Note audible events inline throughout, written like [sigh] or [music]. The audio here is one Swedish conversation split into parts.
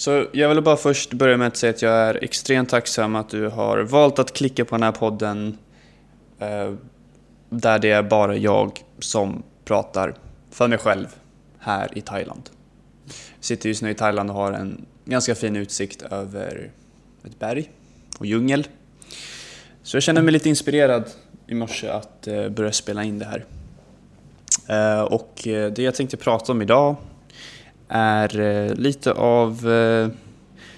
Så jag vill bara först börja med att säga att jag är extremt tacksam att du har valt att klicka på den här podden eh, där det är bara jag som pratar för mig själv här i Thailand. Jag sitter just nu i Thailand och har en ganska fin utsikt över ett berg och djungel. Så jag känner mig lite inspirerad i morse att eh, börja spela in det här. Eh, och eh, det jag tänkte prata om idag är eh, lite av eh,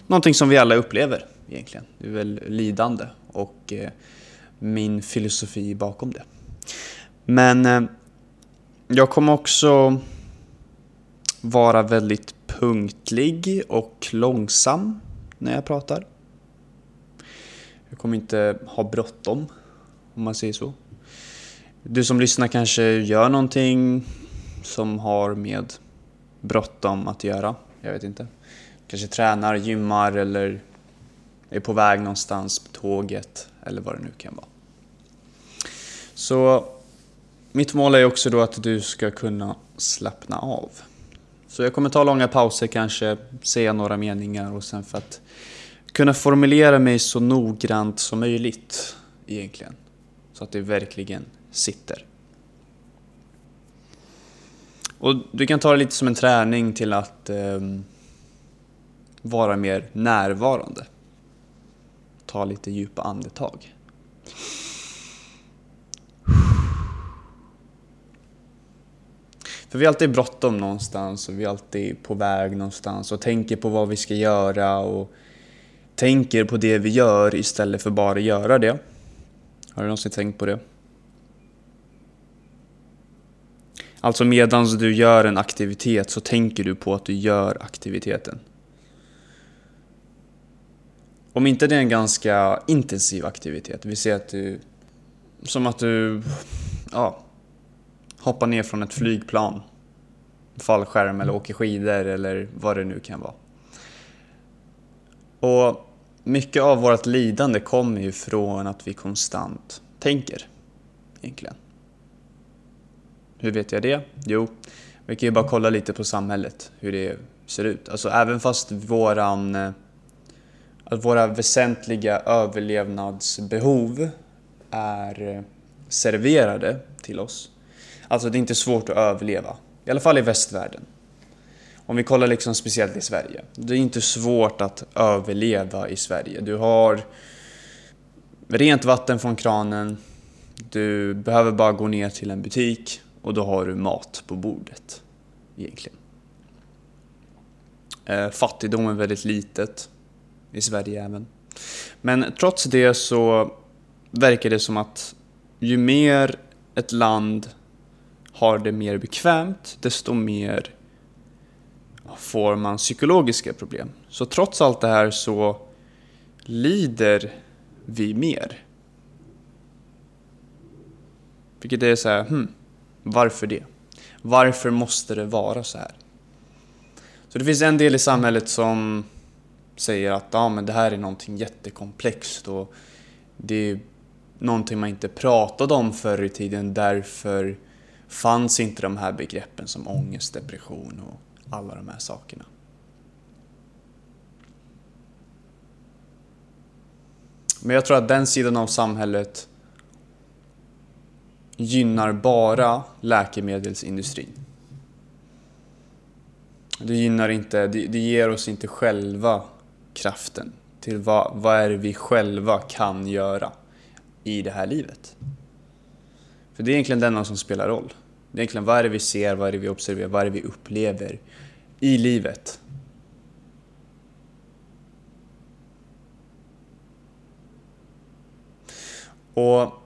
någonting som vi alla upplever egentligen. Det är väl lidande och eh, min filosofi bakom det. Men eh, jag kommer också vara väldigt punktlig och långsam när jag pratar. Jag kommer inte ha bråttom, om man säger så. Du som lyssnar kanske gör någonting som har med bråttom att göra. Jag vet inte. Kanske tränar, gymmar eller är på väg någonstans på tåget eller vad det nu kan vara. Så mitt mål är också då att du ska kunna slappna av. Så jag kommer ta långa pauser kanske, säga några meningar och sen för att kunna formulera mig så noggrant som möjligt egentligen. Så att det verkligen sitter. Och du kan ta det lite som en träning till att eh, vara mer närvarande. Ta lite djupa andetag. För vi har alltid bråttom någonstans och vi är alltid på väg någonstans och tänker på vad vi ska göra och tänker på det vi gör istället för bara göra det. Har du någonsin tänkt på det? Alltså medans du gör en aktivitet så tänker du på att du gör aktiviteten. Om inte det är en ganska intensiv aktivitet, vi ser att du... Som att du... Ja, hoppar ner från ett flygplan, fallskärm eller åker skidor eller vad det nu kan vara. Och mycket av vårt lidande kommer ju från att vi konstant tänker, egentligen. Hur vet jag det? Jo, vi kan ju bara kolla lite på samhället, hur det ser ut. Alltså även fast våran, eh, att våra väsentliga överlevnadsbehov är eh, serverade till oss. Alltså det är inte svårt att överleva, i alla fall i västvärlden. Om vi kollar liksom speciellt i Sverige. Det är inte svårt att överleva i Sverige. Du har rent vatten från kranen, du behöver bara gå ner till en butik och då har du mat på bordet. Egentligen. Eh, fattigdom är väldigt litet i Sverige även. Men trots det så verkar det som att ju mer ett land har det mer bekvämt, desto mer får man psykologiska problem. Så trots allt det här så lider vi mer. Vilket är så här, hmm, varför det? Varför måste det vara så här? Så det finns en del i samhället som säger att ja, men det här är någonting jättekomplext och det är någonting man inte pratade om förr i tiden därför fanns inte de här begreppen som ångest, depression och alla de här sakerna. Men jag tror att den sidan av samhället gynnar bara läkemedelsindustrin. Det gynnar inte, det, det ger oss inte själva kraften till vad, vad är det vi själva kan göra i det här livet. För det är egentligen denna som spelar roll. Det är egentligen vad är det vi ser, vad är det vi observerar, vad är det vi upplever i livet. Och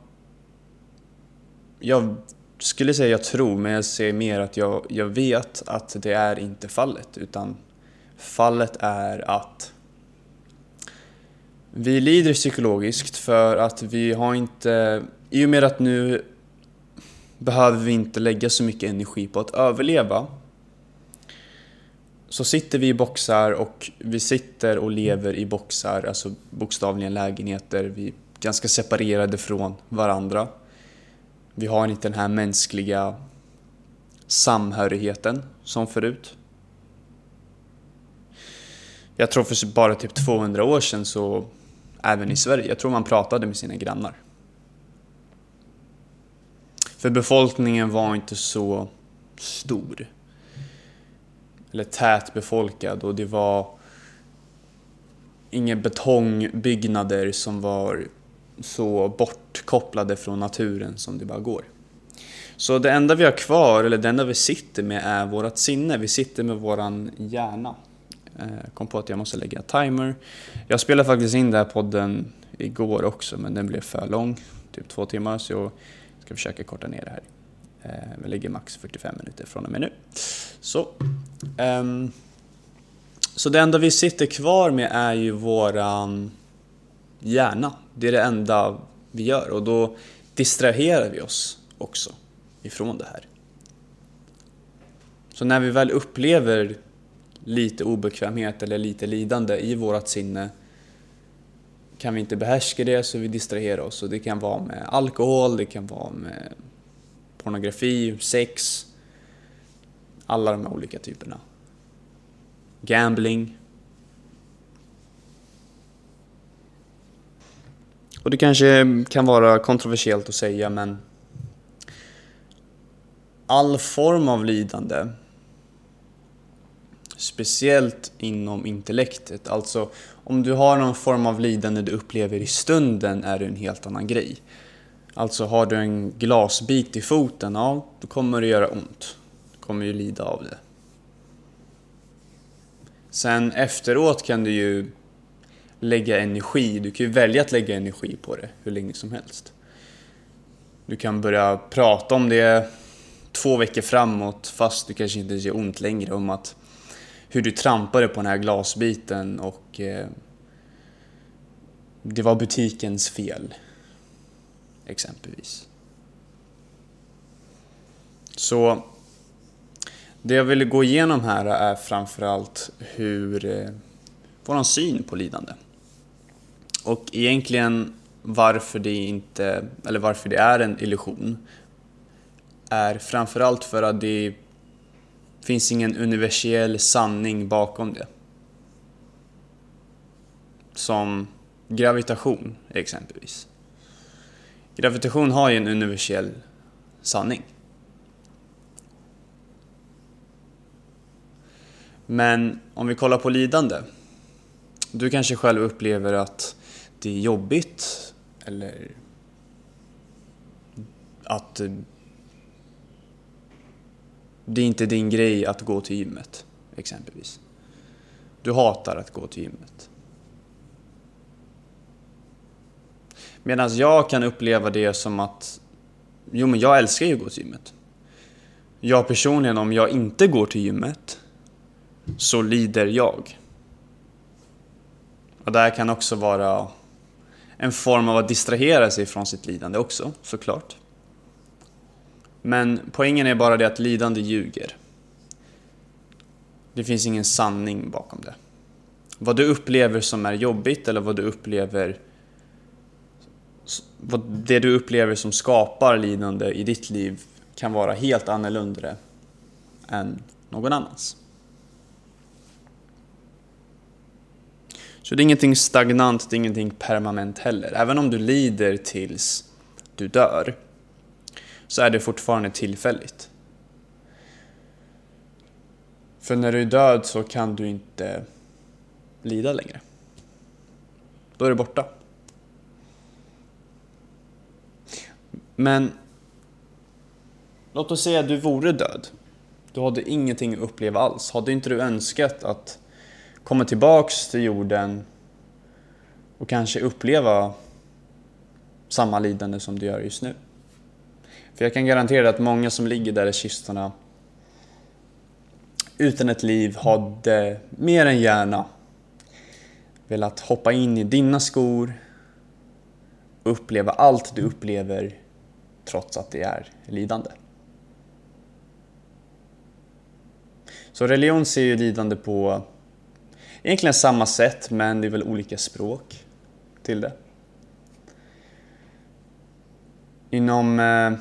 jag skulle säga jag tror, men jag säger mer att jag, jag vet att det är inte fallet, utan fallet är att vi lider psykologiskt för att vi har inte, i och med att nu behöver vi inte lägga så mycket energi på att överleva. Så sitter vi i boxar och vi sitter och lever i boxar, alltså bokstavligen lägenheter. Vi är ganska separerade från varandra. Vi har inte den här mänskliga samhörigheten som förut. Jag tror för bara typ 200 år sedan så, även i Sverige, jag tror man pratade med sina grannar. För befolkningen var inte så stor. Eller tätbefolkad och det var inga betongbyggnader som var så bortkopplade från naturen som det bara går. Så det enda vi har kvar, eller det enda vi sitter med är vårt sinne. Vi sitter med våran hjärna. Jag kom på att jag måste lägga timer. Jag spelade faktiskt in den här podden igår också, men den blev för lång. Typ två timmar, så jag ska försöka korta ner det här. Eh, vi lägger max 45 minuter från och med nu. Så. Um, så det enda vi sitter kvar med är ju våran hjärna. Det är det enda vi gör och då distraherar vi oss också ifrån det här. Så när vi väl upplever lite obekvämhet eller lite lidande i vårat sinne kan vi inte behärska det så vi distraherar oss. Och det kan vara med alkohol, det kan vara med pornografi, sex, alla de här olika typerna. Gambling. Och det kanske kan vara kontroversiellt att säga men all form av lidande Speciellt inom intellektet, alltså om du har någon form av lidande du upplever i stunden är det en helt annan grej. Alltså har du en glasbit i foten, ja då kommer det göra ont. Du kommer ju lida av det. Sen efteråt kan du ju lägga energi, du kan ju välja att lägga energi på det hur länge som helst. Du kan börja prata om det två veckor framåt fast du kanske inte ser ont längre om att hur du trampade på den här glasbiten och eh, det var butikens fel. Exempelvis. Så det jag vill gå igenom här är framförallt hur eh, våran syn på lidande. Och egentligen varför det inte, eller varför det är en illusion är framförallt för att det finns ingen universell sanning bakom det. Som gravitation exempelvis. Gravitation har ju en universell sanning. Men om vi kollar på lidande. Du kanske själv upplever att det är jobbigt eller att det är inte din grej att gå till gymmet, exempelvis. Du hatar att gå till gymmet. Medan jag kan uppleva det som att, jo men jag älskar ju att gå till gymmet. Jag personligen, om jag inte går till gymmet, så lider jag. Och det här kan också vara en form av att distrahera sig från sitt lidande också, såklart. Men poängen är bara det att lidande ljuger. Det finns ingen sanning bakom det. Vad du upplever som är jobbigt eller vad du upplever vad det du upplever som skapar lidande i ditt liv kan vara helt annorlunda än någon annans. Så det är ingenting stagnant, det är ingenting permanent heller. Även om du lider tills du dör så är det fortfarande tillfälligt. För när du är död så kan du inte lida längre. Då är det borta. Men låt oss säga att du vore död. Du hade ingenting att uppleva alls. Hade inte du önskat att komma tillbaks till jorden och kanske uppleva samma lidande som du gör just nu? För jag kan garantera att många som ligger där i kistorna utan ett liv hade mer än gärna velat hoppa in i dina skor och uppleva allt du upplever trots att det är lidande. Så religion ser ju lidande på egentligen samma sätt men det är väl olika språk till det. Inom eh,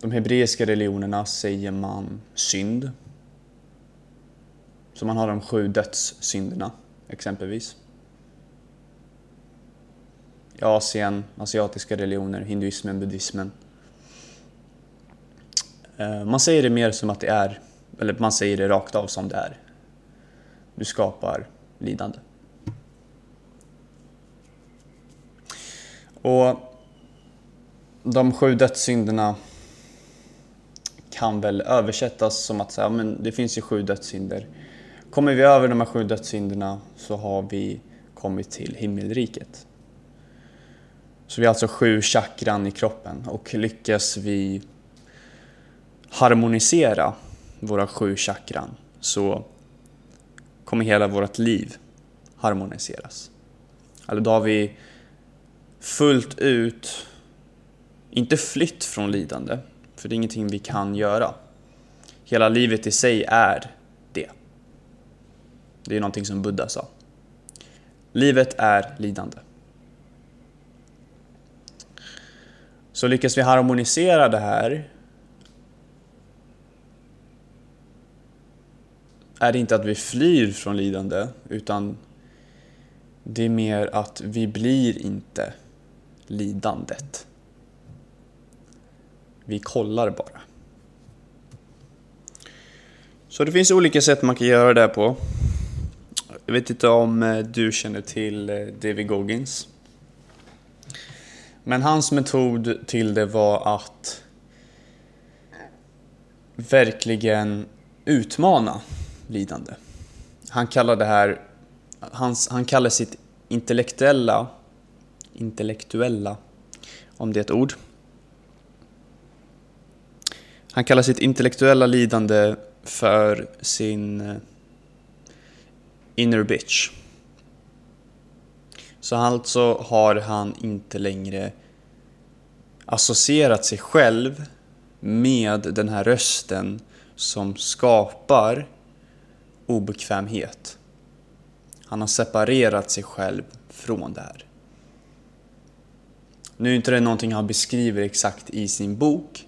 de hebreiska religionerna säger man synd. Så man har de sju dödssynderna. exempelvis. I Asien, asiatiska religioner, hinduismen, buddhismen. Eh, man säger det mer som att det är, eller man säger det rakt av som det är. Du skapar lidande. Och de sju dödssynderna kan väl översättas som att säga, men det finns ju sju dödssynder. Kommer vi över de här sju dödssynderna så har vi kommit till himmelriket. Så vi har alltså sju chakran i kroppen och lyckas vi harmonisera våra sju chakran så kommer hela vårt liv harmoniseras. Alltså då har vi fullt ut, inte flytt från lidande, för det är ingenting vi kan göra. Hela livet i sig är det. Det är någonting som Buddha sa. Livet är lidande. Så lyckas vi harmonisera det här är det inte att vi flyr från lidande utan det är mer att vi blir inte lidandet. Vi kollar bara. Så det finns olika sätt man kan göra det på. Jag vet inte om eh, du känner till eh, David Goggins. Men hans metod till det var att verkligen utmana lidande. Han kallar det här, hans, han kallar sitt intellektuella, intellektuella, om det är ett ord. Han kallar sitt intellektuella lidande för sin eh, inner bitch. Så alltså har han inte längre associerat sig själv med den här rösten som skapar obekvämhet. Han har separerat sig själv från det här. Nu är inte det någonting han beskriver exakt i sin bok,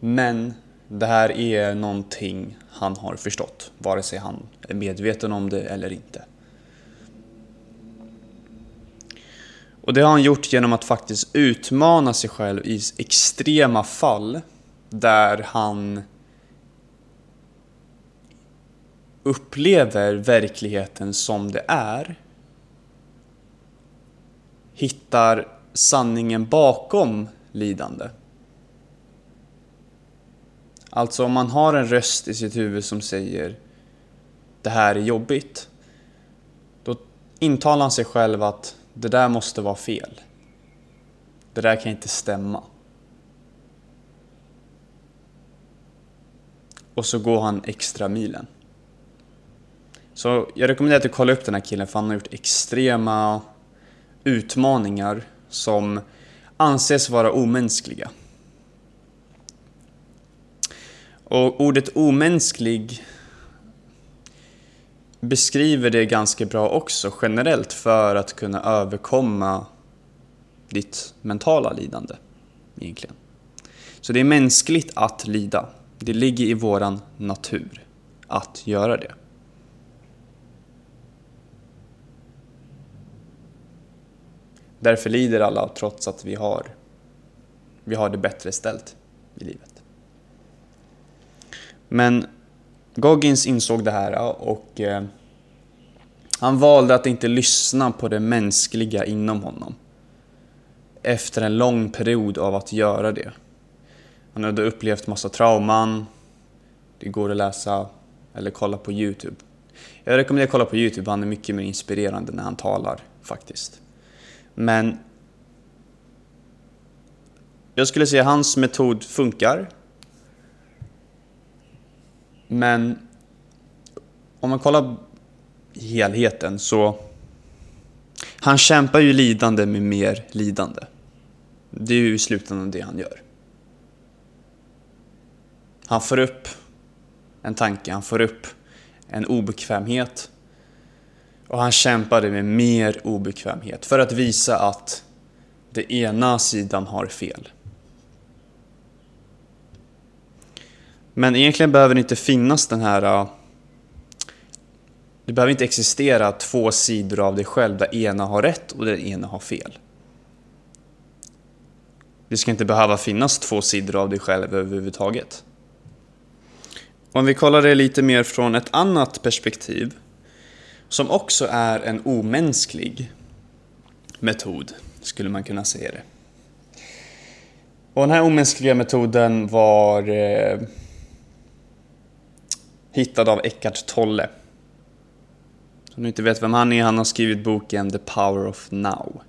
men det här är någonting han har förstått, vare sig han är medveten om det eller inte. Och det har han gjort genom att faktiskt utmana sig själv i extrema fall där han upplever verkligheten som det är hittar sanningen bakom lidande. Alltså om man har en röst i sitt huvud som säger det här är jobbigt. Då intalar han sig själv att det där måste vara fel. Det där kan inte stämma. Och så går han extra milen. Så jag rekommenderar att du kollar upp den här killen för han har gjort extrema utmaningar som anses vara omänskliga. Och ordet omänsklig beskriver det ganska bra också generellt för att kunna överkomma ditt mentala lidande egentligen. Så det är mänskligt att lida. Det ligger i våran natur att göra det. Därför lider alla trots att vi har, vi har det bättre ställt i livet. Men Goggins insåg det här och eh, han valde att inte lyssna på det mänskliga inom honom. Efter en lång period av att göra det. Han hade upplevt massa trauman. Det går att läsa eller kolla på Youtube. Jag rekommenderar att kolla på Youtube, han är mycket mer inspirerande när han talar faktiskt. Men jag skulle säga att hans metod funkar. Men om man kollar helheten så han kämpar ju lidande med mer lidande. Det är ju i slutändan det han gör. Han får upp en tanke, han får upp en obekvämhet och han kämpade med mer obekvämhet för att visa att den ena sidan har fel. Men egentligen behöver det inte finnas den här äh, det behöver inte existera två sidor av dig själv där ena har rätt och den ena har fel. Det ska inte behöva finnas två sidor av dig själv överhuvudtaget. Om vi kollar det lite mer från ett annat perspektiv, som också är en omänsklig metod, skulle man kunna säga det. Och den här omänskliga metoden var eh, hittad av Eckart Tolle. Om du inte vet vem han är, han har skrivit boken The Power of Now.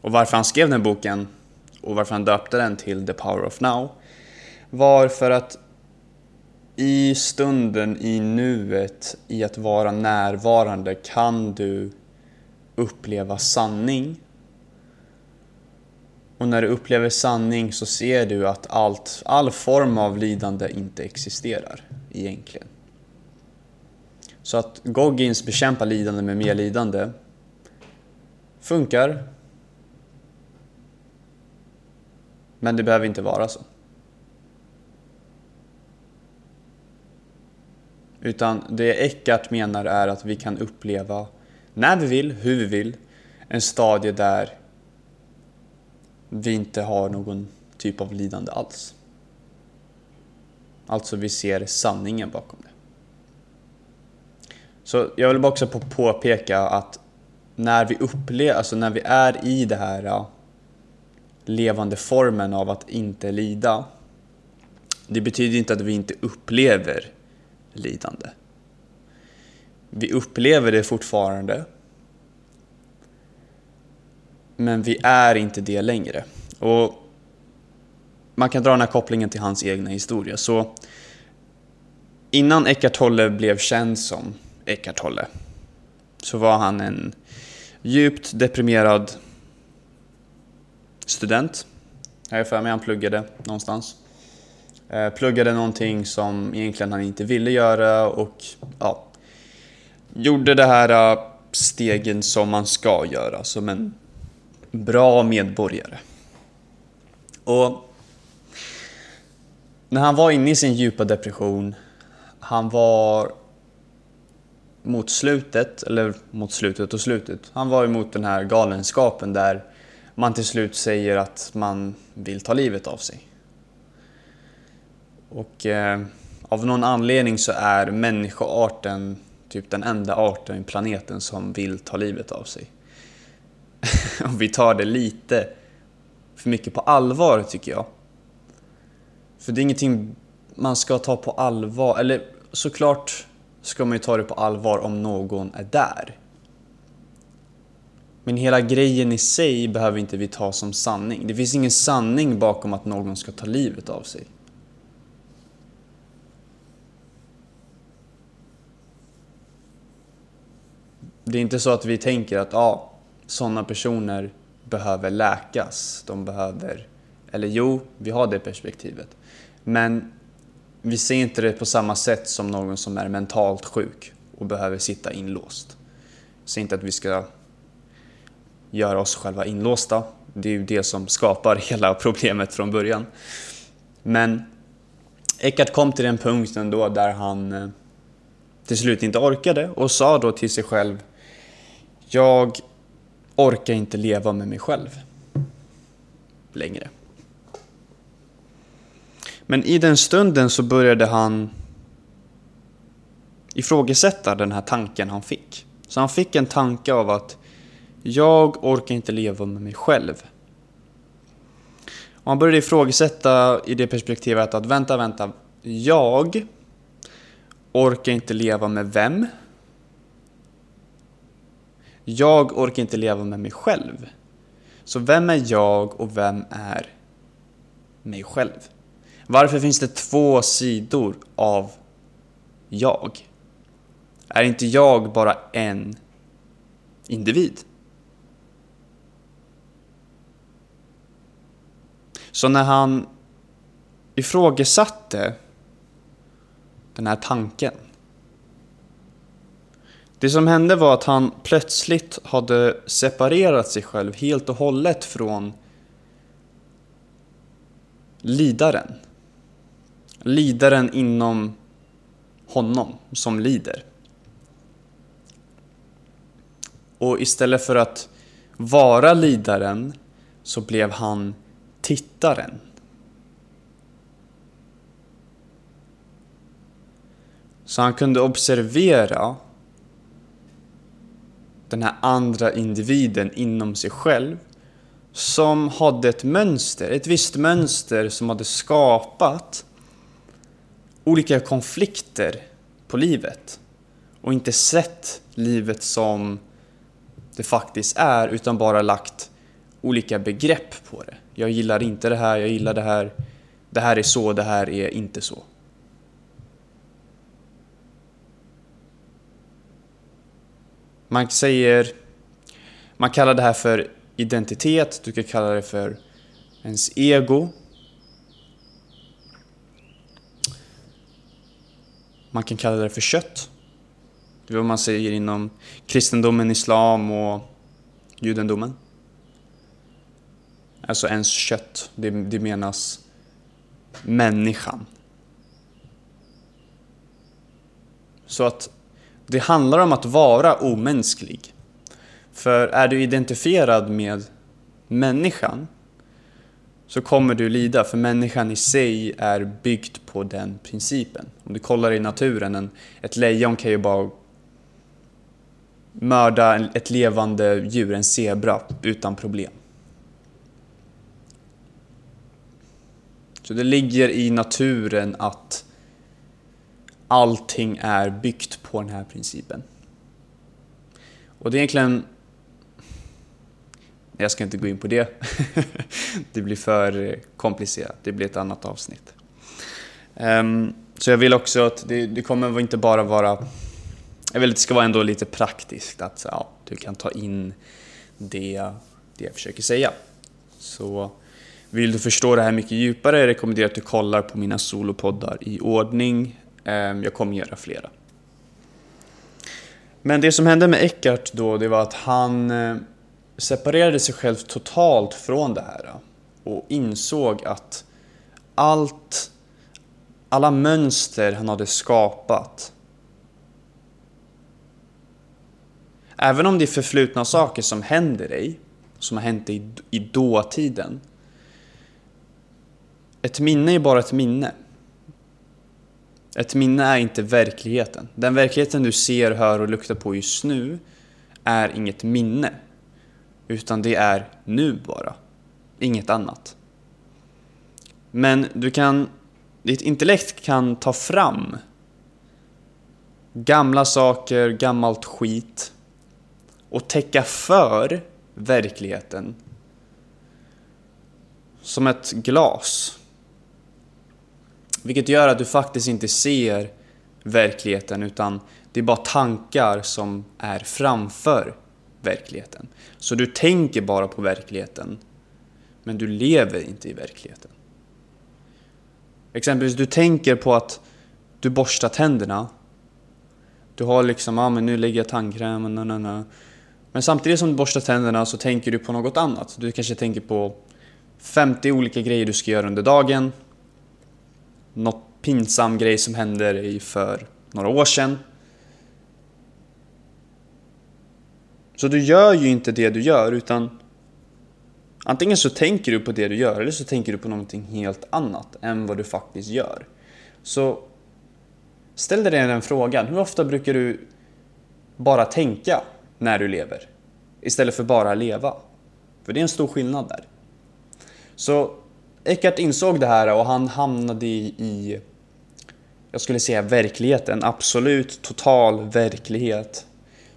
Och varför han skrev den boken och varför han döpte den till The Power of Now var för att i stunden, i nuet, i att vara närvarande kan du uppleva sanning. Och när du upplever sanning så ser du att allt, all form av lidande inte existerar egentligen. Så att Goggins bekämpa lidande med mer lidande funkar. Men det behöver inte vara så. Utan det Eckart menar är att vi kan uppleva, när vi vill, hur vi vill, en stadie där vi inte har någon typ av lidande alls. Alltså vi ser sanningen bakom det. Så jag vill bara också påpeka att när vi upplever, alltså när vi är i det här äh, levande formen av att inte lida. Det betyder inte att vi inte upplever lidande. Vi upplever det fortfarande. Men vi är inte det längre. Och man kan dra den här kopplingen till hans egna historia. Så innan Eckart Tolle blev känd som Eckart Tolle så var han en djupt deprimerad student. Jag är för mig han pluggade någonstans. Eh, pluggade någonting som egentligen han inte ville göra och ja, gjorde det här eh, stegen som man ska göra som en bra medborgare. Och när han var inne i sin djupa depression, han var mot slutet, eller mot slutet och slutet, han var emot den här galenskapen där man till slut säger att man vill ta livet av sig. Och eh, av någon anledning så är människoarten typ den enda arten i planeten som vill ta livet av sig. [laughs] och vi tar det lite för mycket på allvar tycker jag. För det är ingenting man ska ta på allvar, eller såklart ska man ju ta det på allvar om någon är där. Men hela grejen i sig behöver inte vi ta som sanning. Det finns ingen sanning bakom att någon ska ta livet av sig. Det är inte så att vi tänker att ja, sådana personer behöver läkas. De behöver... Eller jo, vi har det perspektivet. Men vi ser inte det på samma sätt som någon som är mentalt sjuk och behöver sitta inlåst. Jag säger inte att vi ska göra oss själva inlåsta. Det är ju det som skapar [laughs] hela problemet från början. Men Eckart kom till den punkten då där han eh, till slut inte orkade och sa då till sig själv jag orkar inte leva med mig själv längre. Men i den stunden så började han ifrågasätta den här tanken han fick. Så han fick en tanke av att jag orkar inte leva med mig själv. Och han började ifrågasätta i det perspektivet att vänta, vänta. Jag orkar inte leva med vem? Jag orkar inte leva med mig själv. Så vem är jag och vem är mig själv? Varför finns det två sidor av jag? Är inte jag bara en individ? Så när han ifrågasatte den här tanken. Det som hände var att han plötsligt hade separerat sig själv helt och hållet från lidaren. Lidaren inom honom som lider. Och istället för att vara lidaren så blev han tittaren. Så han kunde observera den här andra individen inom sig själv som hade ett mönster, ett visst mönster som hade skapat olika konflikter på livet och inte sett livet som det faktiskt är utan bara lagt olika begrepp på det. Jag gillar inte det här, jag gillar det här, det här är så, det här är inte så. Man säger, man kallar det här för identitet, du kan kalla det för ens ego. Man kan kalla det för kött. Det är vad man säger inom kristendomen, islam och judendomen. Alltså ens kött, det, det menas människan. Så att det handlar om att vara omänsklig. För är du identifierad med människan så kommer du lida, för människan i sig är byggd på den principen. Om du kollar i naturen, en, ett lejon kan ju bara mörda ett levande djur, en zebra, utan problem. Så det ligger i naturen att allting är byggt på den här principen. Och det är egentligen... Jag ska inte gå in på det. [laughs] det blir för komplicerat. Det blir ett annat avsnitt. Ehm, så jag vill också att det, det kommer inte bara vara... Jag vill att det ska vara ändå lite praktiskt. Att ja, du kan ta in det, det jag försöker säga. Så vill du förstå det här mycket djupare jag rekommenderar att du kollar på mina solopoddar i ordning. Ehm, jag kommer göra flera. Men det som hände med Eckart då, det var att han eh, separerade sig själv totalt från det här eh, och insåg att allt, alla mönster han hade skapat Även om det är förflutna saker som händer dig, som har hänt dig i dåtiden. Ett minne är bara ett minne. Ett minne är inte verkligheten. Den verkligheten du ser, hör och luktar på just nu är inget minne. Utan det är nu bara. Inget annat. Men du kan, ditt intellekt kan ta fram gamla saker, gammalt skit och täcka för verkligheten som ett glas. Vilket gör att du faktiskt inte ser verkligheten utan det är bara tankar som är framför verkligheten. Så du tänker bara på verkligheten men du lever inte i verkligheten. Exempelvis, du tänker på att du borstar tänderna. Du har liksom, ja ah, men nu lägger jag tandkräm, na, na, na. Men samtidigt som du borstar tänderna så tänker du på något annat. Du kanske tänker på 50 olika grejer du ska göra under dagen något pinsam grej som hände för några år sedan. Så du gör ju inte det du gör utan antingen så tänker du på det du gör eller så tänker du på någonting helt annat än vad du faktiskt gör. Så ställ dig den frågan, hur ofta brukar du bara tänka när du lever? Istället för bara leva? För det är en stor skillnad där. Så Eckart insåg det här och han hamnade i, jag skulle säga verkligheten, absolut total verklighet.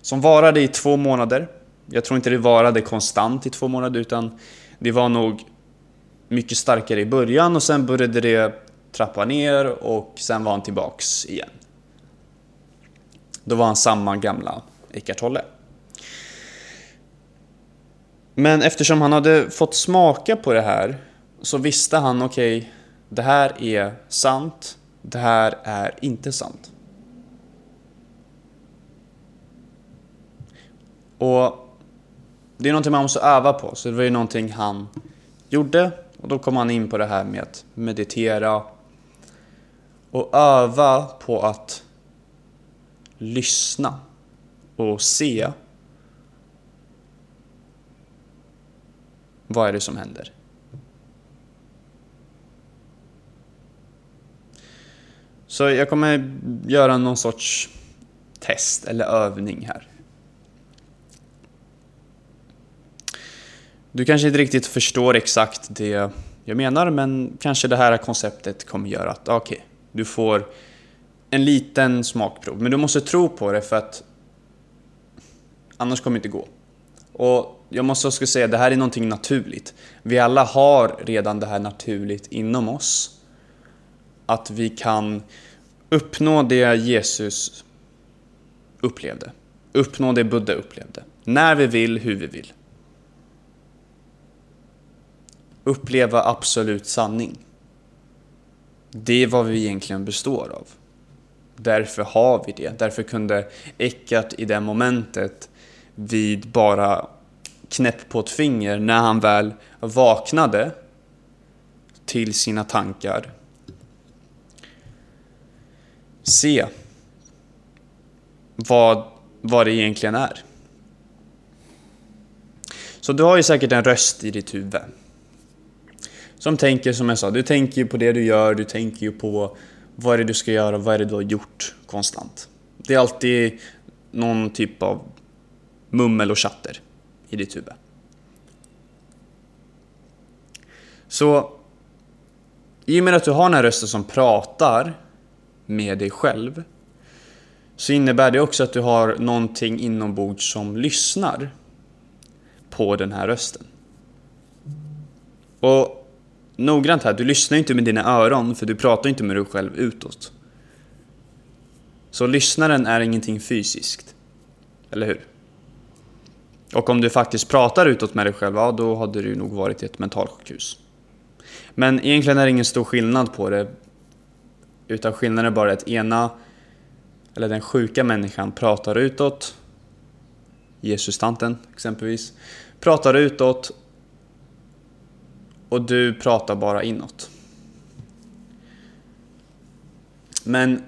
Som varade i två månader. Jag tror inte det varade konstant i två månader utan det var nog mycket starkare i början och sen började det trappa ner och sen var han tillbaks igen. Då var han samma gamla Eckart Tolle. Men eftersom han hade fått smaka på det här så visste han, okej, okay, det här är sant, det här är inte sant. Och det är någonting man måste öva på, så det var ju någonting han gjorde. Och då kom han in på det här med att meditera och öva på att lyssna och se vad är det som händer. Så jag kommer göra någon sorts test eller övning här. Du kanske inte riktigt förstår exakt det jag menar, men kanske det här konceptet kommer göra att okej, okay, du får en liten smakprov. Men du måste tro på det för att annars kommer det inte gå. Och jag måste också säga, det här är någonting naturligt. Vi alla har redan det här naturligt inom oss. Att vi kan uppnå det Jesus upplevde. Uppnå det Buddha upplevde. När vi vill, hur vi vill. Uppleva absolut sanning. Det är vad vi egentligen består av. Därför har vi det. Därför kunde Eckart i det momentet vid bara knäpp på ett finger när han väl vaknade till sina tankar se vad, vad det egentligen är. Så du har ju säkert en röst i ditt huvud. Som tänker som jag sa, du tänker ju på det du gör, du tänker ju på vad är det du ska göra, vad är det du har gjort konstant. Det är alltid någon typ av mummel och chatter i ditt huvud. Så i och med att du har den här rösten som pratar med dig själv så innebär det också att du har någonting inombords som lyssnar på den här rösten. Och noggrant här, du lyssnar inte med dina öron för du pratar inte med dig själv utåt. Så lyssnaren är ingenting fysiskt. Eller hur? Och om du faktiskt pratar utåt med dig själv, ja då hade du nog varit i ett mentalsjukhus. Men egentligen är det ingen stor skillnad på det. Utan skillnaden är bara att ena, eller den sjuka människan pratar utåt. Jesus-tanten exempelvis. Pratar utåt. Och du pratar bara inåt. Men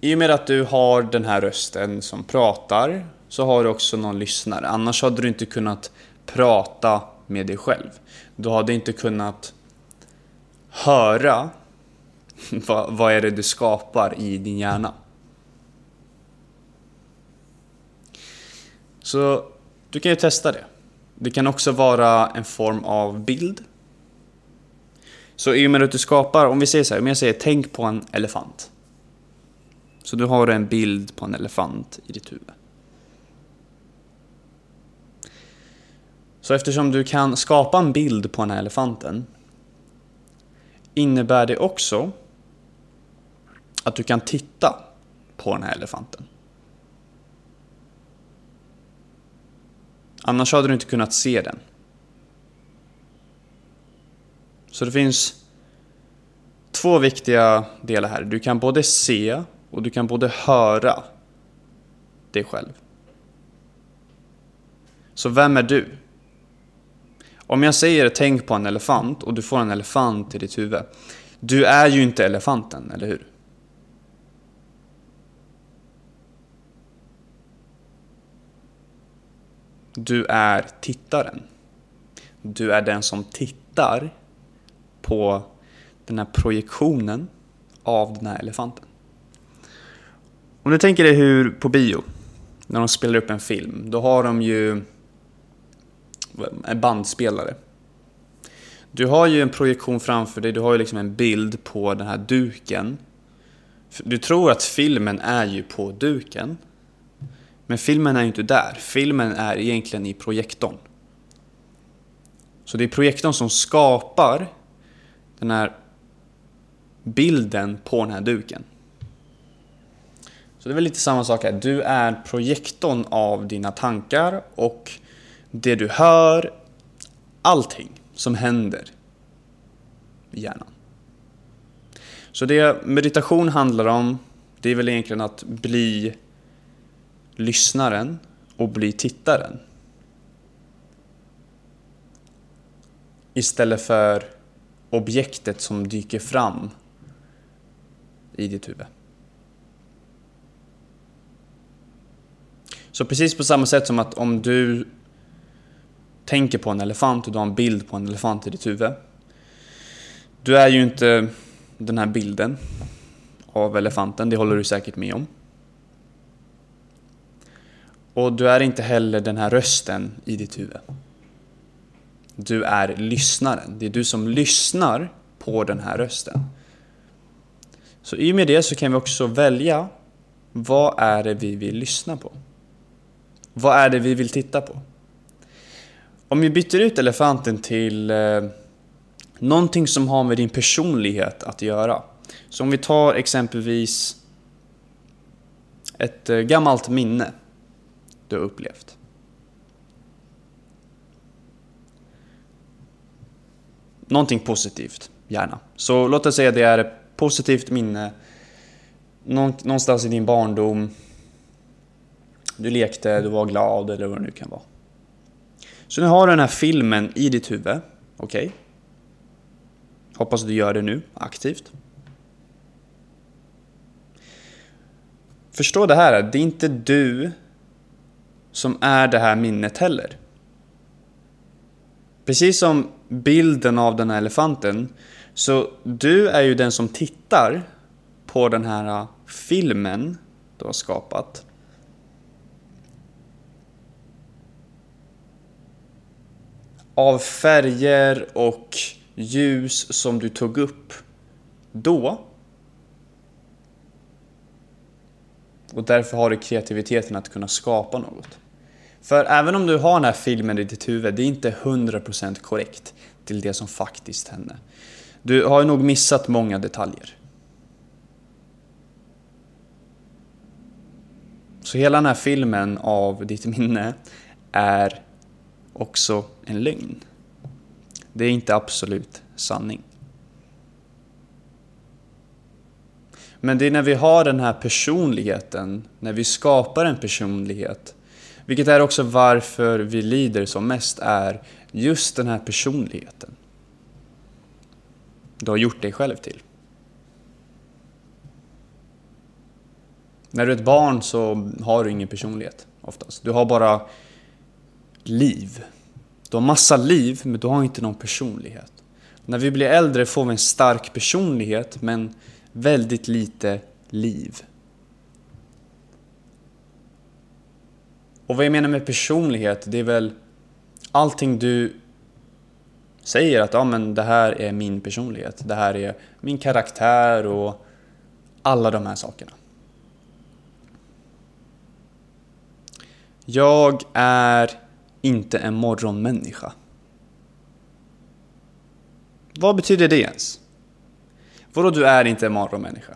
i och med att du har den här rösten som pratar så har du också någon lyssnare. Annars hade du inte kunnat prata med dig själv. Du hade inte kunnat höra [laughs] vad, vad är det du skapar i din hjärna. Så du kan ju testa det. Det kan också vara en form av bild. Så i och med att du skapar, om vi säger så här, om jag säger tänk på en elefant. Så du har en bild på en elefant i ditt huvud. Så eftersom du kan skapa en bild på den här elefanten innebär det också att du kan titta på den här elefanten. Annars hade du inte kunnat se den. Så det finns två viktiga delar här. Du kan både se och du kan både höra dig själv. Så vem är du? Om jag säger tänk på en elefant och du får en elefant i ditt huvud. Du är ju inte elefanten, eller hur? Du är tittaren. Du är den som tittar på den här projektionen av den här elefanten. Om du tänker dig hur på bio, när de spelar upp en film, då har de ju en bandspelare. Du har ju en projektion framför dig, du har ju liksom en bild på den här duken. Du tror att filmen är ju på duken. Men filmen är ju inte där. Filmen är egentligen i projektorn. Så det är projektorn som skapar den här bilden på den här duken. Så det är väl lite samma sak här. Du är projektorn av dina tankar och det du hör, allting som händer i hjärnan. Så det meditation handlar om, det är väl egentligen att bli lyssnaren och bli tittaren. Istället för objektet som dyker fram i ditt huvud. Så precis på samma sätt som att om du tänker på en elefant och du har en bild på en elefant i ditt huvud. Du är ju inte den här bilden av elefanten, det håller du säkert med om. Och du är inte heller den här rösten i ditt huvud. Du är lyssnaren. Det är du som lyssnar på den här rösten. Så i och med det så kan vi också välja vad är det vi vill lyssna på? Vad är det vi vill titta på? Om vi byter ut elefanten till eh, någonting som har med din personlighet att göra. Så om vi tar exempelvis ett eh, gammalt minne du har upplevt. Någonting positivt, gärna. Så låt oss säga att det är ett positivt minne någonstans i din barndom. Du lekte, du var glad eller vad det nu kan vara. Så nu har du den här filmen i ditt huvud. Okej? Okay. Hoppas du gör det nu, aktivt. Förstå det här, det är inte du som är det här minnet heller. Precis som bilden av den här elefanten, så du är ju den som tittar på den här äh, filmen du har skapat. Av färger och ljus som du tog upp då. Och därför har du kreativiteten att kunna skapa något. För även om du har den här filmen i ditt huvud, det är inte 100% korrekt till det som faktiskt hände. Du har nog missat många detaljer. Så hela den här filmen av ditt minne är också en lögn. Det är inte absolut sanning. Men det är när vi har den här personligheten, när vi skapar en personlighet, vilket är också varför vi lider som mest, är just den här personligheten. Du har gjort dig själv till. När du är ett barn så har du ingen personlighet oftast. Du har bara liv. Du har massa liv, men du har inte någon personlighet. När vi blir äldre får vi en stark personlighet, men väldigt lite liv. Och vad jag menar med personlighet, det är väl allting du säger att ja, men det här är min personlighet, det här är min karaktär och alla de här sakerna. Jag är inte en morgonmänniska. Vad betyder det ens? Vadå du är inte en morgonmänniska?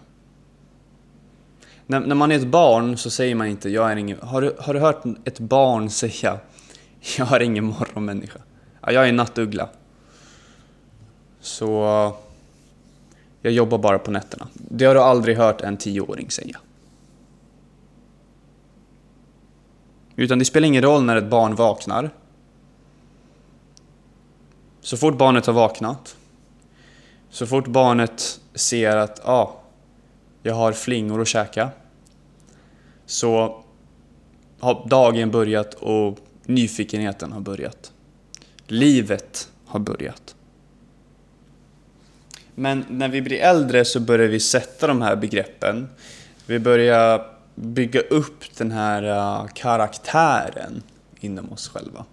När, när man är ett barn så säger man inte jag är ingen... Har du, har du hört ett barn säga [laughs] jag är ingen morgonmänniska? Ja, jag är en nattuggla. Så jag jobbar bara på nätterna. Det har du aldrig hört en tioåring säga. Utan det spelar ingen roll när ett barn vaknar. Så fort barnet har vaknat, så fort barnet ser att ah, jag har flingor att käka, så har dagen börjat och nyfikenheten har börjat. Livet har börjat. Men när vi blir äldre så börjar vi sätta de här begreppen. Vi börjar bygga upp den här äh, karaktären inom oss själva.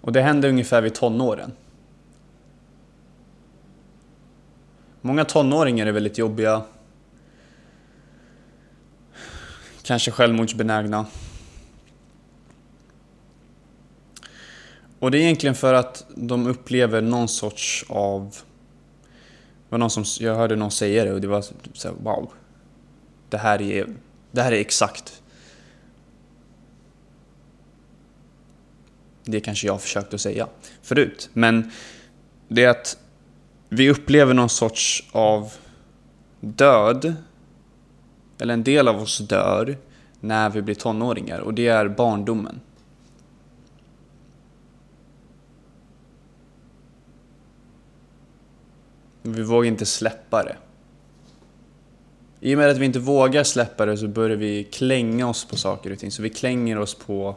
Och det händer ungefär vid tonåren. Många tonåringar är väldigt jobbiga. Kanske självmordsbenägna. Och det är egentligen för att de upplever någon sorts av var någon som, jag hörde någon säga det och det var så här, wow. Det här är, det här är exakt det kanske jag försökt att säga förut. Men det är att vi upplever någon sorts av död, eller en del av oss dör, när vi blir tonåringar och det är barndomen. Vi vågar inte släppa det. I och med att vi inte vågar släppa det så börjar vi klänga oss på saker och ting. Så vi klänger oss på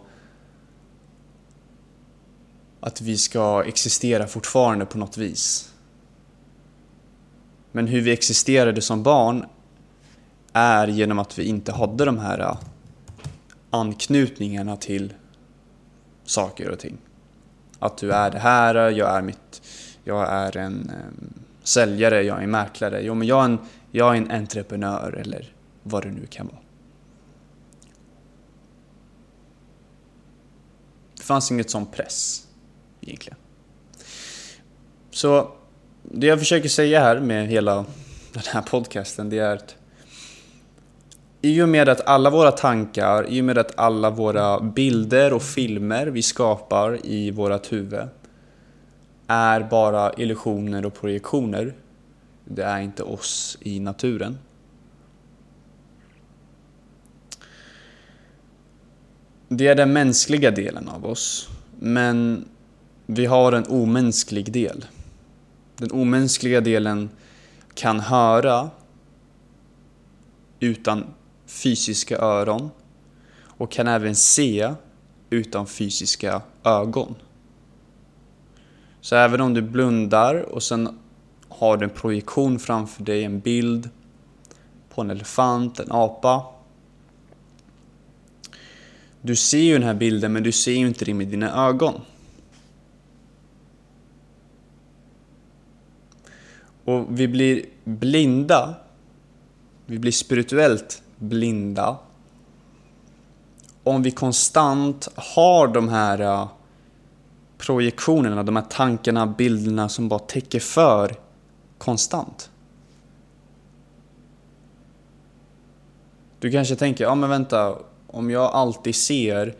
att vi ska existera fortfarande på något vis. Men hur vi existerade som barn är genom att vi inte hade de här äh, anknytningarna anknutningarna till saker och ting. Att du är det här, jag är mitt, jag är en um, säljare, jag är en mäklare, jo men jag är en, jag är en entreprenör eller vad det nu kan vara. Det fanns inget sån press egentligen. Så det jag försöker säga här med hela den här podcasten det är att i och med att alla våra tankar, i och med att alla våra bilder och filmer vi skapar i vårat huvud är bara illusioner och projektioner. Det är inte oss i naturen. Det är den mänskliga delen av oss, men vi har en omänsklig del. Den omänskliga delen kan höra utan fysiska öron och kan även se utan fysiska ögon. Så även om du blundar och sen har du en projektion framför dig, en bild på en elefant, en apa. Du ser ju den här bilden men du ser ju inte det med dina ögon. Och vi blir blinda, vi blir spirituellt blinda. Om vi konstant har de här eh, projektionerna, de här tankarna, bilderna som bara täcker för konstant. Du kanske tänker, ja men vänta, om jag alltid ser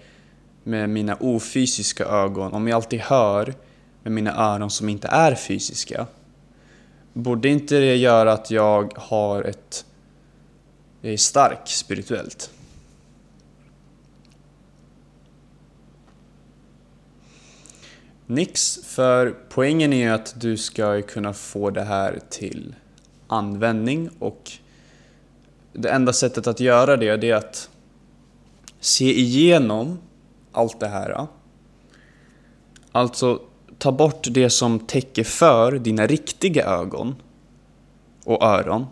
med mina ofysiska ögon, om jag alltid hör med mina öron som inte är fysiska, borde inte det göra att jag har ett... Jag är stark spirituellt? Nix, för poängen är ju att du ska kunna få det här till användning och det enda sättet att göra det, det är att se igenom allt det här. Alltså ta bort det som täcker för dina riktiga ögon och öron.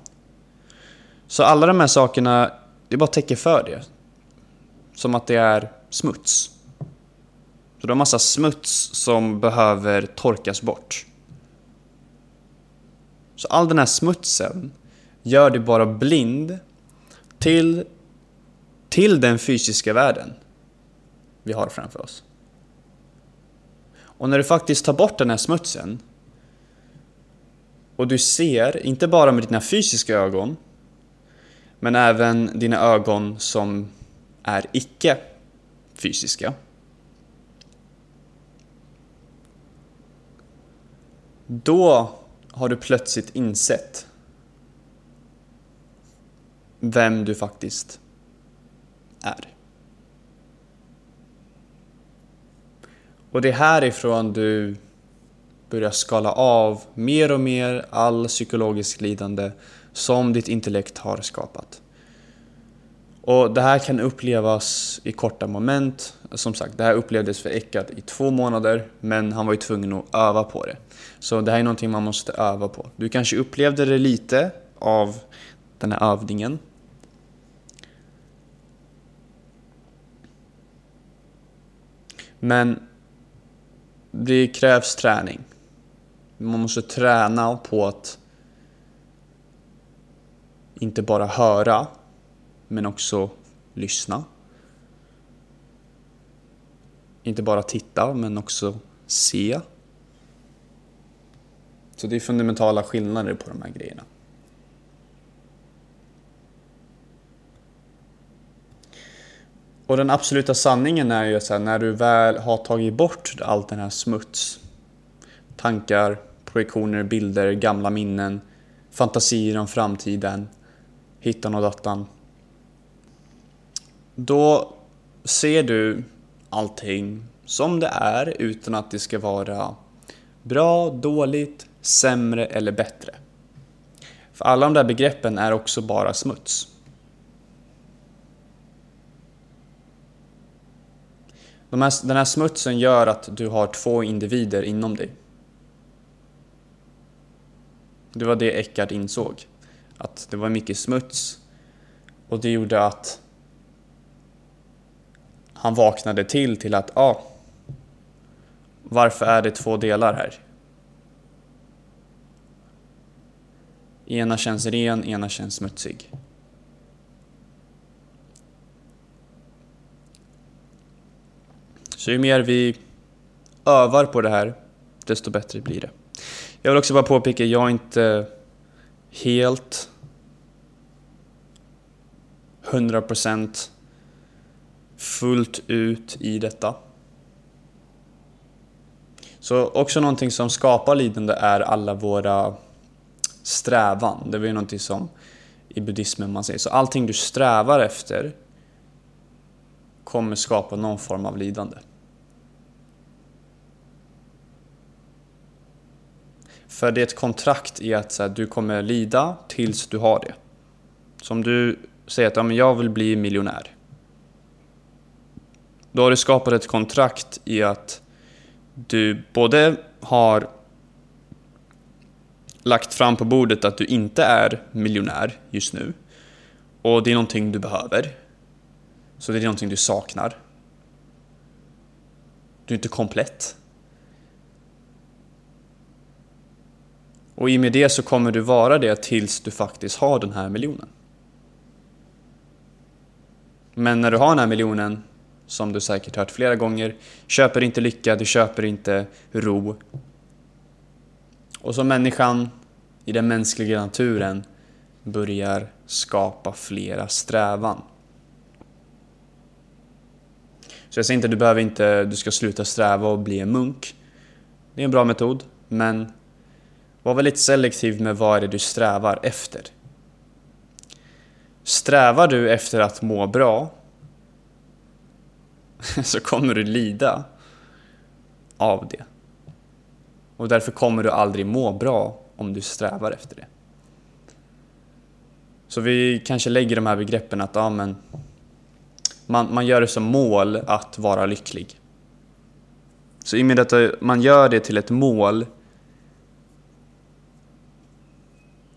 Så alla de här sakerna, det bara täcker för det. Som att det är smuts. Så du har massa smuts som behöver torkas bort. Så all den här smutsen gör dig bara blind till, till den fysiska världen vi har framför oss. Och när du faktiskt tar bort den här smutsen och du ser, inte bara med dina fysiska ögon, men även dina ögon som är icke fysiska. Då har du plötsligt insett vem du faktiskt är. Och det är härifrån du börjar skala av mer och mer all psykologisk lidande som ditt intellekt har skapat. Och det här kan upplevas i korta moment. Som sagt, det här upplevdes för Eckart i två månader, men han var ju tvungen att öva på det. Så det här är någonting man måste öva på. Du kanske upplevde det lite av den här övningen. Men det krävs träning. Man måste träna på att inte bara höra, men också lyssna. Inte bara titta, men också se. Så det är fundamentala skillnader på de här grejerna. Och den absoluta sanningen är ju att när du väl har tagit bort allt den här smuts, tankar, projektioner, bilder, gamla minnen, fantasier om framtiden, hittan och dattan. Då ser du allting som det är utan att det ska vara bra, dåligt, sämre eller bättre. För alla de där begreppen är också bara smuts. De här, den här smutsen gör att du har två individer inom dig. Det var det Eckart insåg. Att det var mycket smuts och det gjorde att han vaknade till till att, ja, ah, varför är det två delar här? Ena känns ren, ena känns smutsig. Så ju mer vi övar på det här, desto bättre blir det. Jag vill också bara påpeka, jag är inte helt 100% fullt ut i detta. Så också någonting som skapar lidande är alla våra strävan. Det är ju någonting som i buddhismen man säger. Så allting du strävar efter kommer skapa någon form av lidande. För det är ett kontrakt i att så här, du kommer lida tills du har det. Som du säger att ja, men jag vill bli miljonär. Då har du skapat ett kontrakt i att du både har lagt fram på bordet att du inte är miljonär just nu och det är någonting du behöver. Så det är någonting du saknar. Du är inte komplett. Och i och med det så kommer du vara det tills du faktiskt har den här miljonen. Men när du har den här miljonen, som du säkert hört flera gånger, köper inte lycka, du köper inte ro. Och så människan, i den mänskliga naturen, börjar skapa flera strävan. Så jag säger inte att du behöver inte, du ska sluta sträva och bli en munk. Det är en bra metod, men var väldigt selektiv med vad är det du strävar efter. Strävar du efter att må bra [laughs] så kommer du lida av det. Och därför kommer du aldrig må bra om du strävar efter det. Så vi kanske lägger de här begreppen att ja, men man, man gör det som mål att vara lycklig. Så i och med att man gör det till ett mål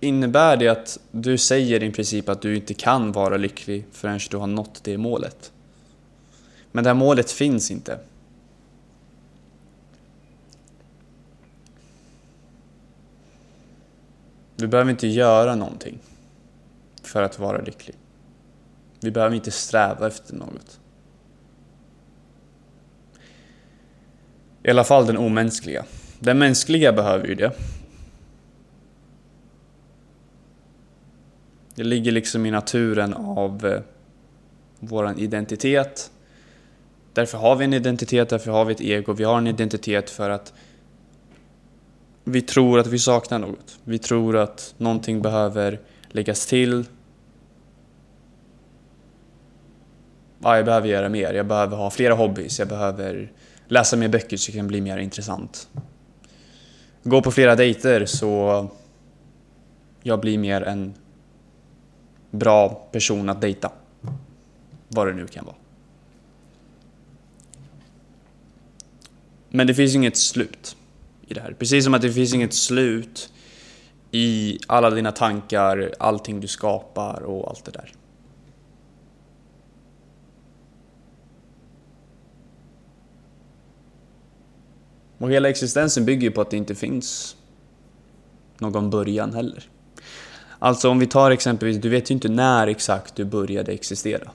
innebär det att du säger i princip att du inte kan vara lycklig förrän du har nått det målet. Men det här målet finns inte. Du behöver inte göra någonting för att vara lycklig. Vi behöver inte sträva efter något. I alla fall den omänskliga. Den mänskliga behöver ju det. Det ligger liksom i naturen av eh, vår identitet. Därför har vi en identitet, därför har vi ett ego. Vi har en identitet för att vi tror att vi saknar något. Vi tror att någonting behöver läggas till. Ja, jag behöver göra mer. Jag behöver ha flera hobbys. Jag behöver läsa mer böcker så det kan bli mer intressant. Gå på flera dejter så jag blir mer en bra person att dejta. Vad det nu kan vara. Men det finns inget slut i det här. Precis som att det finns inget slut i alla dina tankar, allting du skapar och allt det där. Och hela existensen bygger ju på att det inte finns någon början heller. Alltså om vi tar exempelvis, du vet ju inte när exakt du började existera.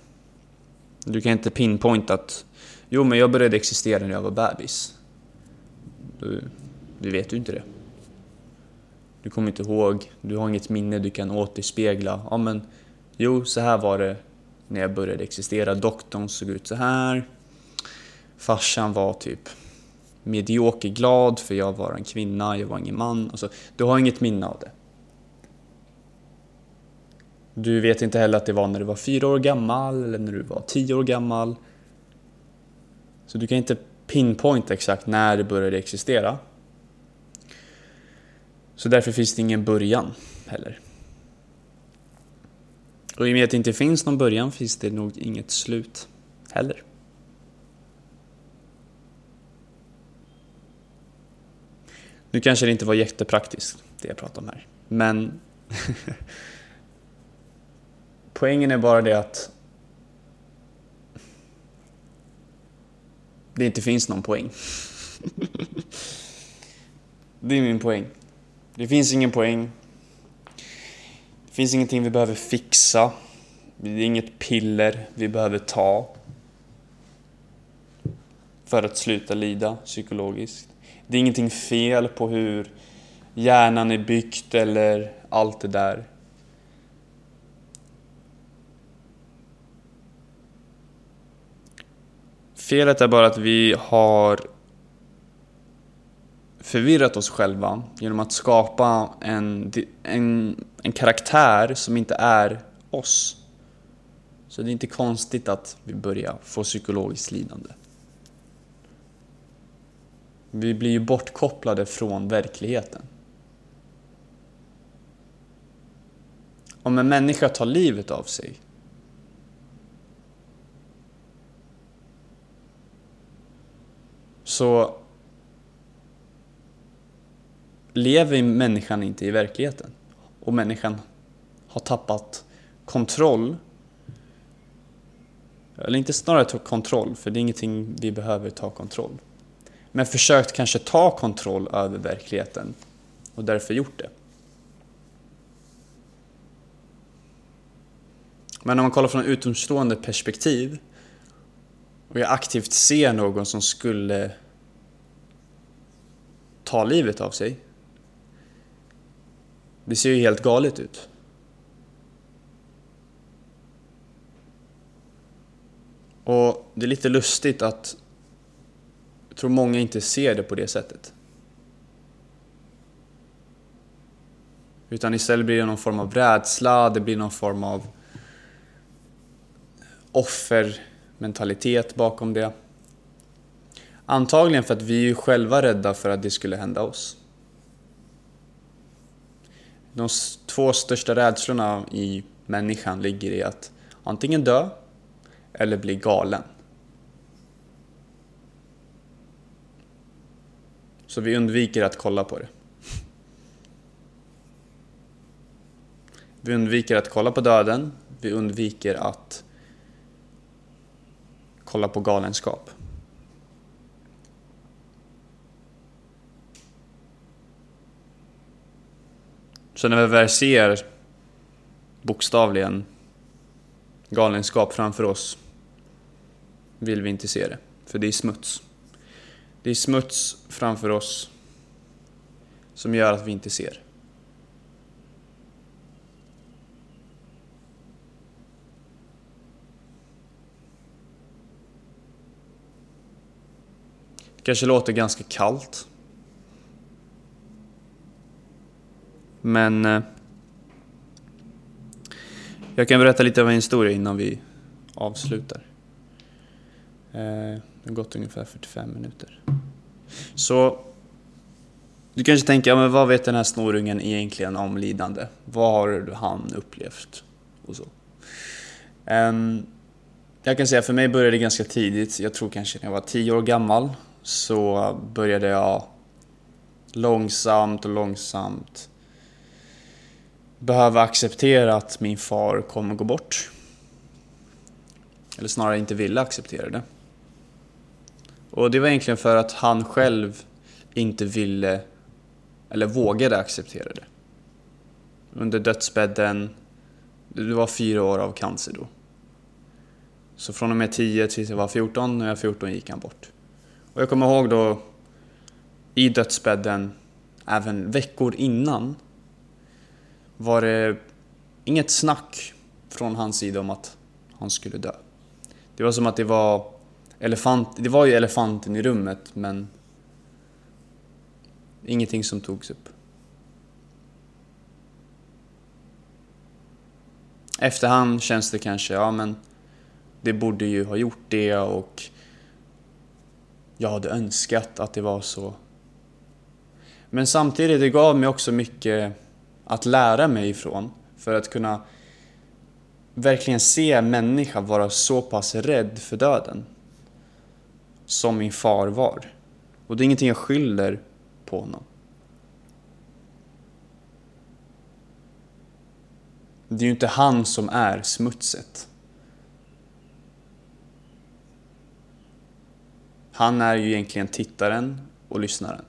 Du kan inte pinpointa att jo men jag började existera när jag var bebis. Du, du vet ju inte det. Du kommer inte ihåg, du har inget minne du kan återspegla. Ja men, jo så här var det när jag började existera. Doktorn såg ut så här. Farsan var typ medioker glad för jag var en kvinna, jag var ingen man. Alltså, du har inget minne av det. Du vet inte heller att det var när du var fyra år gammal eller när du var tio år gammal. Så du kan inte pinpointa exakt när det började existera. Så därför finns det ingen början heller. Och i och med att det inte finns någon början finns det nog inget slut heller. Nu kanske det inte var jättepraktiskt, det jag pratade om här. Men [laughs] poängen är bara det att det inte finns någon poäng. [laughs] det är min poäng. Det finns ingen poäng. Det finns ingenting vi behöver fixa. Det är inget piller vi behöver ta för att sluta lida psykologiskt. Det är ingenting fel på hur hjärnan är byggt eller allt det där. Felet är bara att vi har förvirrat oss själva genom att skapa en, en, en karaktär som inte är oss. Så det är inte konstigt att vi börjar få psykologiskt lidande. Vi blir ju bortkopplade från verkligheten. Om en människa tar livet av sig så lever människan inte i verkligheten och människan har tappat kontroll eller inte snarare ta kontroll, för det är ingenting vi behöver ta kontroll. Men försökt kanske ta kontroll över verkligheten och därför gjort det. Men om man kollar från ett utomstående perspektiv och jag aktivt ser någon som skulle ta livet av sig. Det ser ju helt galet ut. Och det är lite lustigt att jag tror många inte ser det på det sättet. Utan istället blir det någon form av rädsla, det blir någon form av offer mentalitet bakom det. Antagligen för att vi är ju själva rädda för att det skulle hända oss. De två största rädslorna i människan ligger i att antingen dö eller bli galen. Så vi undviker att kolla på det. Vi undviker att kolla på döden, vi undviker att kolla på galenskap. Så när vi väl ser bokstavligen galenskap framför oss vill vi inte se det, för det är smuts. Det är smuts framför oss som gör att vi inte ser. Kanske låter ganska kallt. Men eh, jag kan berätta lite av en historia innan vi avslutar. Eh, det har gått ungefär 45 minuter. Så du kanske tänker, ja, men vad vet den här snorungen egentligen om lidande? Vad har han upplevt? Och så. Eh, jag kan säga, för mig började det ganska tidigt. Jag tror kanske när jag var 10 år gammal så började jag långsamt och långsamt behöva acceptera att min far kommer gå bort. Eller snarare inte ville acceptera det. Och det var egentligen för att han själv inte ville eller vågade acceptera det. Under dödsbädden, det var fyra år av cancer då. Så från och med 10 tills jag var 14, när jag var 14 gick han bort. Och jag kommer ihåg då i dödsbädden, även veckor innan, var det inget snack från hans sida om att han skulle dö. Det var som att det var elefant, det var ju elefanten i rummet men ingenting som togs upp. Efterhand känns det kanske, ja men det borde ju ha gjort det och jag hade önskat att det var så. Men samtidigt, det gav mig också mycket att lära mig ifrån för att kunna verkligen se en människa vara så pass rädd för döden. Som min far var. Och det är ingenting jag skyller på honom. Det är ju inte han som är smutset. Han är ju egentligen tittaren och lyssnaren.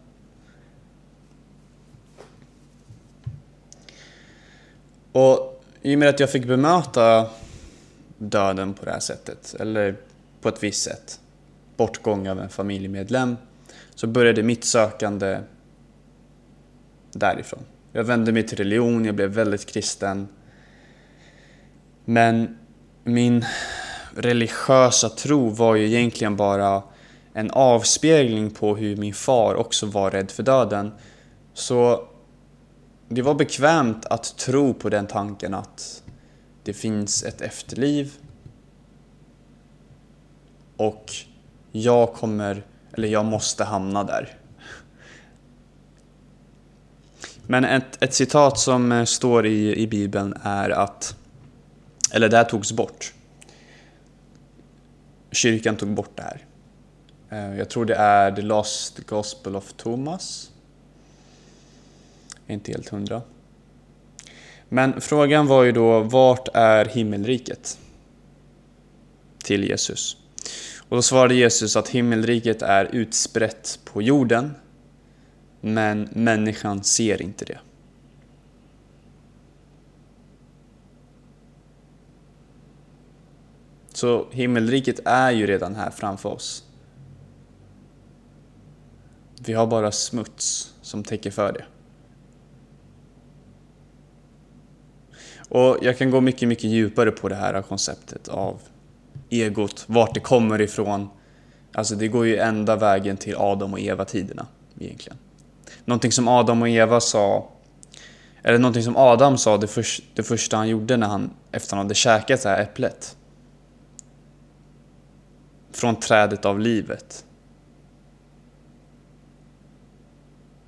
Och i och med att jag fick bemöta döden på det här sättet, eller på ett visst sätt, bortgång av en familjemedlem, så började mitt sökande därifrån. Jag vände mig till religion, jag blev väldigt kristen. Men min religiösa tro var ju egentligen bara en avspegling på hur min far också var rädd för döden. Så det var bekvämt att tro på den tanken att det finns ett efterliv och jag kommer, eller jag måste hamna där. Men ett, ett citat som eh, står i, i Bibeln är att, eller det här togs bort. Kyrkan tog bort det här. Eh, jag tror det är The Lost Gospel of Thomas. Inte helt hundra. Men frågan var ju då, vart är himmelriket? Till Jesus. Och då svarade Jesus att himmelriket är utsprätt på jorden, men människan ser inte det. Så himmelriket är ju redan här framför oss. Vi har bara smuts som täcker för det. Och jag kan gå mycket, mycket djupare på det här konceptet av egot, vart det kommer ifrån. Alltså det går ju ända vägen till Adam och Eva-tiderna egentligen. Någonting som Adam och Eva sa, eller någonting som Adam sa det, för, det första han gjorde när han, efter han hade käkat det här äpplet. Från trädet av livet.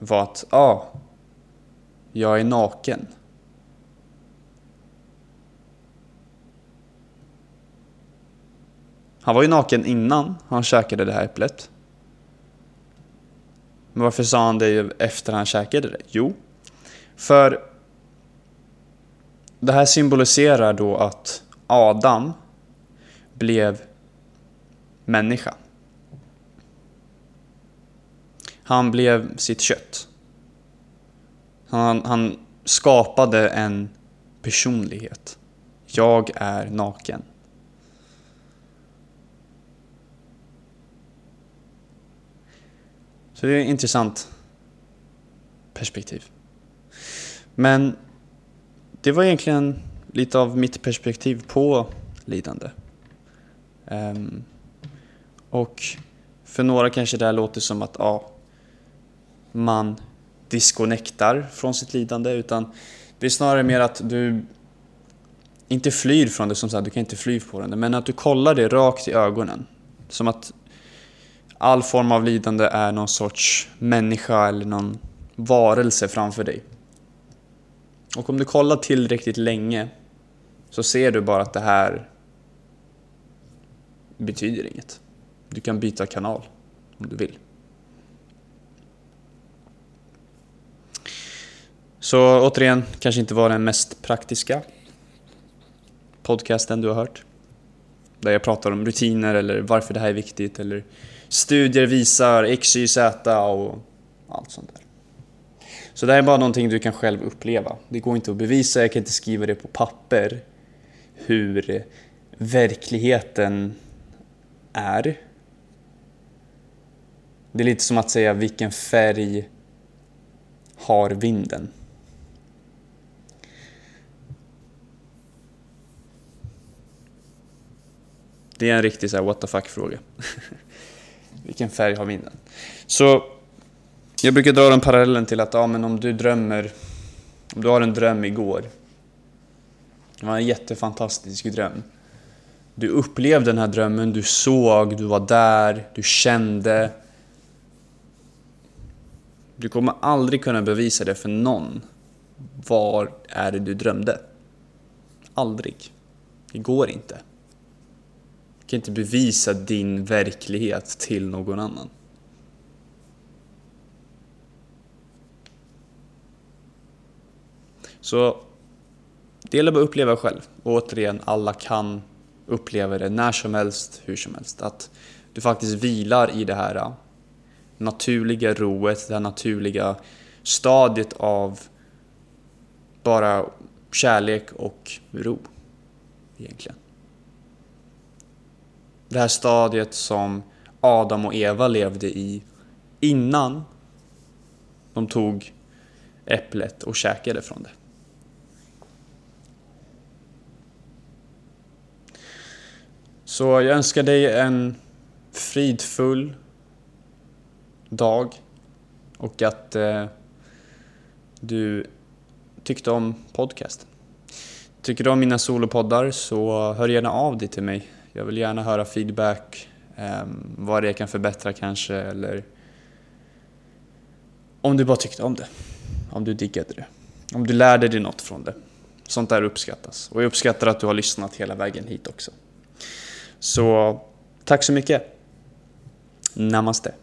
Var att, ja, ah, jag är naken. Han var ju naken innan han käkade det här äpplet. Men varför sa han det efter han käkade det? Jo, för det här symboliserar då att Adam blev människa. Han blev sitt kött. Han, han skapade en personlighet. Jag är naken. Så det är ett intressant perspektiv. Men det var egentligen lite av mitt perspektiv på lidande. Um, och för några kanske det här låter som att ja, man disconnectar från sitt lidande utan det är snarare mer att du inte flyr från det som sagt, du kan inte fly på det, men att du kollar det rakt i ögonen. Som att all form av lidande är någon sorts människa eller någon varelse framför dig. Och om du kollar tillräckligt länge så ser du bara att det här betyder inget. Du kan byta kanal om du vill. Så återigen, kanske inte var den mest praktiska podcasten du har hört. Där jag pratar om rutiner eller varför det här är viktigt eller studier visar X, Y, Z och allt sånt där. Så det här är bara någonting du kan själv uppleva. Det går inte att bevisa, jag kan inte skriva det på papper hur verkligheten är. Det är lite som att säga vilken färg har vinden? Det är en riktig så här, what the fuck fråga. [laughs] Vilken färg har vinden? Så jag brukar dra den parallellen till att ja, men om du drömmer, om du har en dröm igår. Det var en jättefantastisk dröm. Du upplevde den här drömmen, du såg, du var där, du kände. Du kommer aldrig kunna bevisa det för någon. Var är det du drömde? Aldrig. Det går inte. Du kan inte bevisa din verklighet till någon annan. Så det gäller bara att uppleva själv. Och återigen, alla kan uppleva det när som helst, hur som helst. Att du faktiskt vilar i det här äh, naturliga roet, det här naturliga stadiet av bara kärlek och ro. Egentligen. Det här stadiet som Adam och Eva levde i innan de tog äpplet och käkade från det. Så jag önskar dig en fridfull dag och att eh, du tyckte om podcasten. Tycker du om mina solopoddar så hör gärna av dig till mig. Jag vill gärna höra feedback, eh, vad det kan förbättra kanske eller om du bara tyckte om det. Om du diggade det. Om du lärde dig något från det. Sånt där uppskattas. Och jag uppskattar att du har lyssnat hela vägen hit också. Så tack så mycket. Namaste.